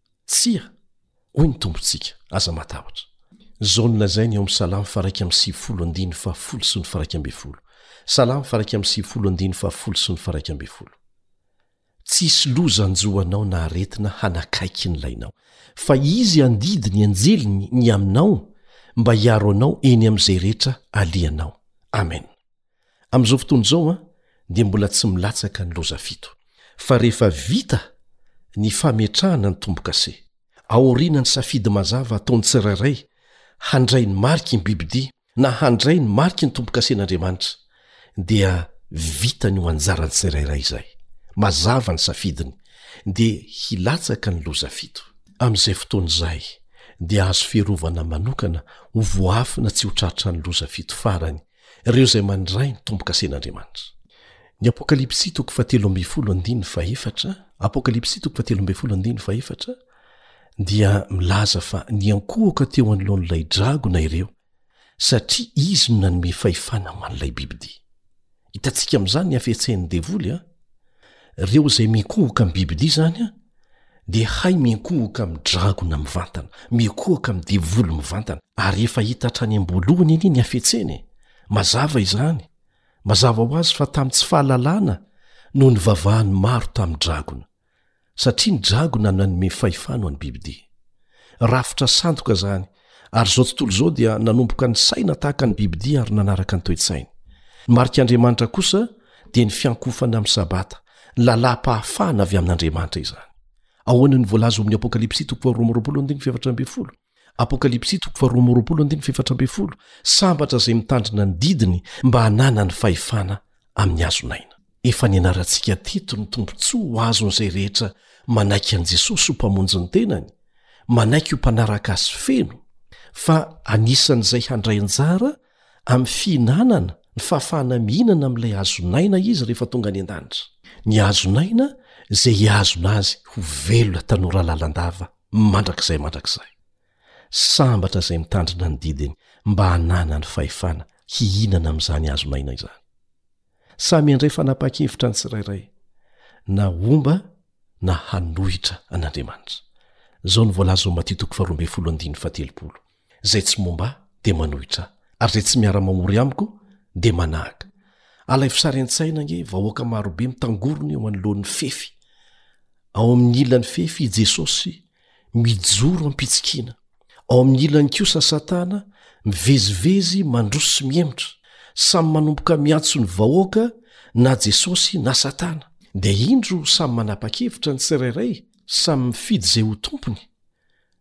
Tsia! hoy ny Tompontsika, aza matahotra. Izao no lazainy ao amin'ny Salamo faha iraika amby sivifolo andininy faha folo sy ny faha iraika ambin'ny folo, Salamo faha iraika amby sivifolo andininy faha folo sy ny faha iraika ambin'ny folo, Tsy hisy loza hanjo anao na aretina hanakaiky ny lainao, fa Izy handidy ny anjeliny ny aminao mba hiaro anao eny amin'izay rehetra alehanao. Amena. Amin'izao fotoana izao an, dia mbola tsy milatsaka ny loza fito. Fa rehefa vita ny fametrahana ny tombo-kase, aorianan'ny safidy mazava ataon'ny tsirairay handray ny mariky ny bibidia na handray ny mariky ny tombo-kasen'Andriamanitra, dia vitany ho anjaran'ny tsirairay izay. Mazava ny safidiny, dia hilatsaka ny loza fito. Amin'izay fotoana izay, dia azo fiarovana manokana ho voaafina tsy ho tratra ny loza fito farany ireo izay mandray ny tombokasen'Andriamanitra. Ny Apokalypsy toko fahatelo ambin'ny folo andininy fahefatra, Apokalypsy toko fahatelo ambin'ny folo andininy fahefatra, dia milaza fa niankohoka teo anoloan'ilay dragona ireo satria izy no nanome fahefana ho an'ilay bibidia. Hitantsika amin'izany ny hafetsehan'ny devoly a! Reo zay mikohoka am bibidia zany an de hay mikohoka am dragona mivantana, mikohoka am devoly mivantana, ary efa hita hatrany amboalohany anie ny hafetsena e! mazava izany, mazava ho azy fa tam tsy fahalalana no nivavahan maro tam dragona. satria ny dragona no nanome fahefana ho an'ny bibidia. Rafitra sandoka izany, ary izao tontolo izao dia nanomboka nisaina tahaka ny bibidia ary nanaraka ny toe-tsainy. Ny marik'Andriamanitra kosa dia ny fiankohofana amin'ny Sabata, ny lalàm-pahafahana avy amin'Andriamanitra izany. Ahoana no voalaza ao amin'ny Apokalypsy toko faharoa amby roapolo andininy fahefatra ambin'ny folo? Apokalypsy toko faharoa amby roapolo andininy fahefatra ambin'ny folo, Sambatra izay mitandrina ny didiny mba hananany fahefana amin'ny hazon'aina. Efa nianarantsika teto ny tombontsoa ho azon'izay rehetra manaiky an'i Jesosy ho Mpamonjy ny tenany, manaiky ho mpanaraka Azy feno, fa anisan'izay handray anjara amin'ny fihinanana ny fahafahana mihinana amin'ilay hazon'aina izy rehefa tonga any an-danitra, ny hazon'aina izay hihazona azy ho velona tanora lalandava. mandrakizay mandrakizay. Sambatra izay mitandrina ny didiny mba hanana ny fahefana hihinana amin'izany hazo maina izany. Samy handray fanapahan-kevitra ny tsirairay na homba na hanohitra an'Andriamanitra. Izao no voalazan'ny Matio toko faharoa ambin'ny folo andininy fahatelopolo. Izay tsy momba ahy dia manohitra ahy, ary izay tsy miara-mamory amiko dia manahaka. Alaivo sary an-tsaina ange, vahoaka maro be mitangorona eo anoloan'ny fefy. Ao amin'ny ilan'ny fefy i Jesosy, mijoro am-pitsikiana. Ao amin'ny ilany kosa Satana, mivezivezy, mandroso sy mihemotra. Samy manomboka miantso ny vahoaka na Jesosy na Satana. Dia indro samy manapa-kevitra ny tsirairay, samy mifidy izay ho tompony.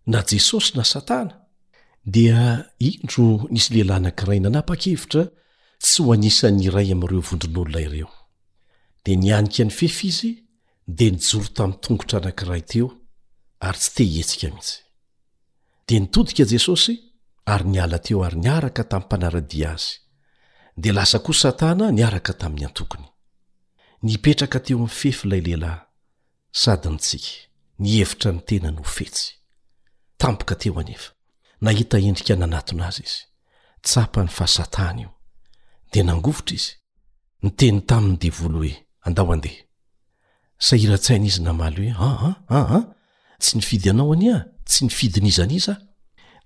na Jesosy na Satana, dia indro nisy lehilahy anankiray nanapa-kevitra tsy ho anisan'ny iray amin'ireo vondron'olona ireo. Dia nianika nifefy izy, dia nijoro tamin'ny tongotra anankiray teo, ary tsy te hihetsika mihitsy. Dia nitodika Jesosy ary niala teo ary niaraka tamin'ny mpanara-dia azy, dia lasa koa Satana niaraka tamin'ny antokony. Nipetraka teo amin'ny fefy ilay lehilahy, Sady nitsiky, nihevitra ny tenany ho fetsy. Tampoka teo anefa, nahita endrika nanatona azy izy. Tsapany fa Satana io. Dia nangovitra izy. Niteny taminy ny devoly hoe, Andao handeha. Sahiran-tsaina izy namaly hoe, Aa, aa, tsy nifidy anao anie aho, tsy nifidy n'iza n'iza aho.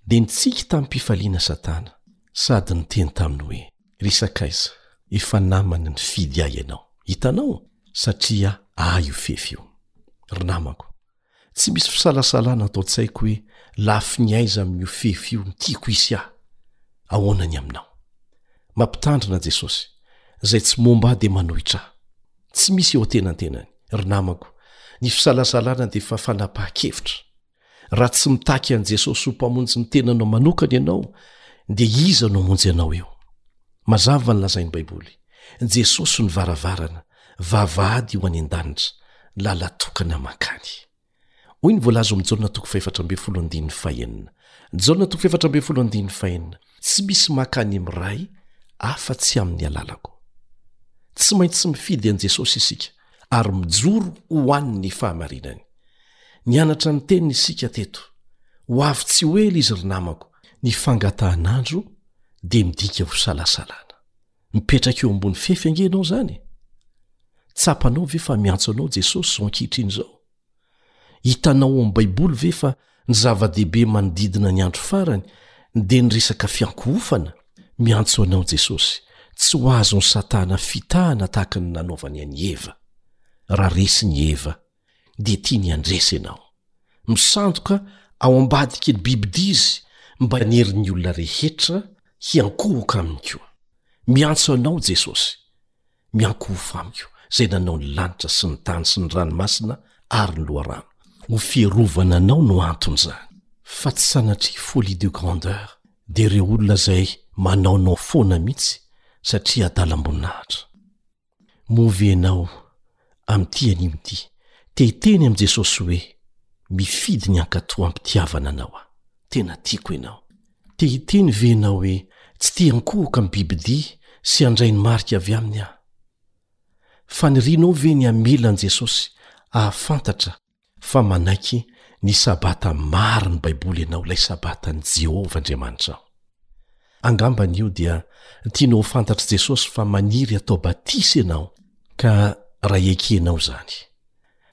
Dia nitsiky tamim-pifaliana Satana, sady niteny taminy hoe, Resaka aiza? Efa namana nifidy ahy ianao, hitanao, satria ahy io fefy io. Ry namako, tsy misy fisalasalana ato an-tsaiko hoe lafiny aiza amin'io fefy io no tiako hisy ahy. Ahoana ny aminao? Mampitandrina Jesosy, izay tsy momba ahy dia manohitra ahy. Tsy misy eo an-tenantenany, ry namako, ny fisalasalana dia efa fanapahan-kevitra. Raha tsy mitaky an'i Jesosy ho mpamonjy ny tenanao manokana ianao, dia iza no hamonjy anao eo? Mazava ny lazain'ny Baiboly, Jesosy no varavarana, vavahady ho any an-danitra, lalan-tokana mankany. Hoy ny voalaza ao amin'ny Jaona toko fahefatra ambin'ny folo andininy fahenina. Jaona toko fahefatra ambin'ny folo andininy fahenina, tsy misy mankany amin'ny Ray afa-tsy amin'ny alalako. Tsy maintsy mifidy an'i Jesosy isika ary mijoro ho an'ny fahamarinany. Nianatra ny teniny isika teto. Ho avy tsy ho ela izy ry namako. Ny fangatahan'andro dia midika ho salasalana. Mipetraka eo ambony fefy ange ianao izany e! Tsapanao ve fa miantso anao Jesosy izao ankehitriny izao? Hitanao ao amin'ny Baiboly ve fa ny zava-dehibe manodidina ny andro farany dia ny resaka fiankohofana? Miantso anao Jesosy. Tsy ho azon'i Satana fitahana tahaka ny nanaovany an'i Eva. Raha resy ny Eva dia tiany handresy ianao. Misandoka ao ambadiky ny bibidia izy mba hanery ny olona rehetra hiankohoka aminy koa. Miantso anao Jesosy, Miankohofo amiko, izay nanao ny lanitra sy ny tany sy ny ranomasina ary ny loharano. Ho fiarovana anao no anton'izany. Fa tsy sanatria folie de grandeur dia ireo olona izay manaonao foana mihitsy satria adalam-boninahitra. Moa ve ianao, amin'ity anio ity, te hiteny amin'i Jesosy hoe, Mifidy ny hankatò am-pitiavana Anao aho. Tena tiako Ianao. Te hiteny ve ianao hoe, Tsy te hankohoka amin'ny bibi-dia sy handray ny marika avy aminy aho? Fanirianao ve ny hamela an'i Jesosy hahafantatra fa manaiky ny Sabata marin'ny Baiboly ianao, ilay Sabatan'i Jehovah Andriamanitrao. Angambany io dia tiany ho fantatr'i Jesosy fa maniry hatao batisa ianao, ka raha ekenao izany,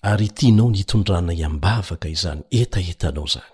ary tianao ny hitondranay am-bavaka izany hetahetanao izany,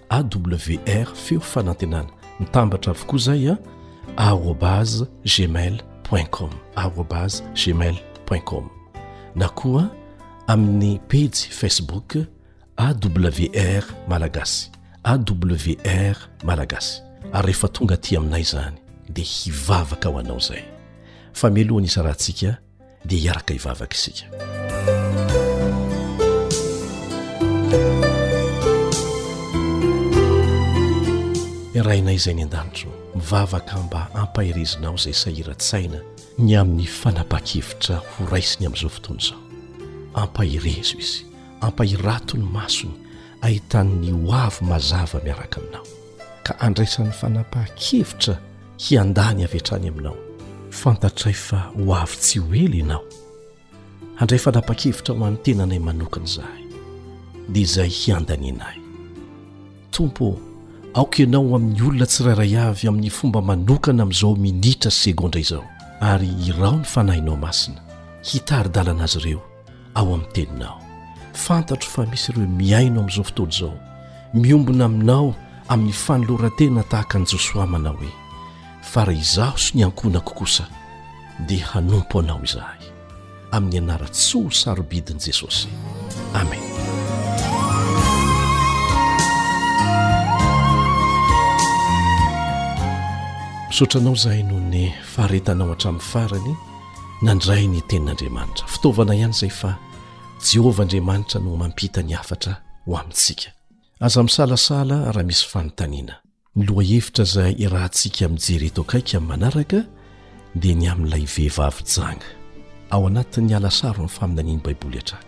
AWR feo fanantenana mitambatra avokoa zay a arobase gmail point com arobase gmail point com na koa amin'ny pejy facebook awr malagasy awr malagasy ary rehefa tonga aty aminay zany dia hivavaka ho anao zay fa mialohan'ny isarahantsika dia hiaraka hivavaka isika irainay izay ny an-danitro mivavaka mba ampahirezinao izay sahiran-tsaina ny amin'ny fanapa-kevitra ho raisiny amin'izao fotoana izao ampahirezo izy ampahirato ny masony ahitan'ny ho avy mazava miaraka aminao ka andraisan'ny fanapaha-kevitra hiandany avy hatrany aminao. Fantatray fa ho avy tsy ho ela ianao. Handray fanapan-kevitra ho an'ny tenanay manokana izahay, dia izay hiandanianay. Tompo ô, aoka ianao ho amin'ny olona tsirairay avy amin'ny fomba manokana amin'izao minitra sy segondra izao, ary irao ny Fanahinao Masina hitari-dalana azy ireo. ao amin'ny teninao fantatro fa misy ireo mihaino amin'izao fotoana izao miombona aminao amin'ny fanolorantena tahaka an'i josoa manao hoe fa raha izaho sy ny ankohonako kosa dia hanompo anao izahay amin'ny anaran-tsoa sarobidin'i jesosy amen misaotra anao izahay noho ny faharetanao hatramin'ny farany nandray ny Tenin'Andriamanitra. Fitaovana ihany izay fa Jehovah Andriamanitra no mampita ny hafatra ho amintsika. Aza misalasala raha misy fanontaniana. Ny lohahevitra izay iarahantsika mijery eto akaiky amin'ny manaraka dia ny amin'ilay vehivavy janga ao anatin'ny alasarony faminanian'ny Baiboly hatrany.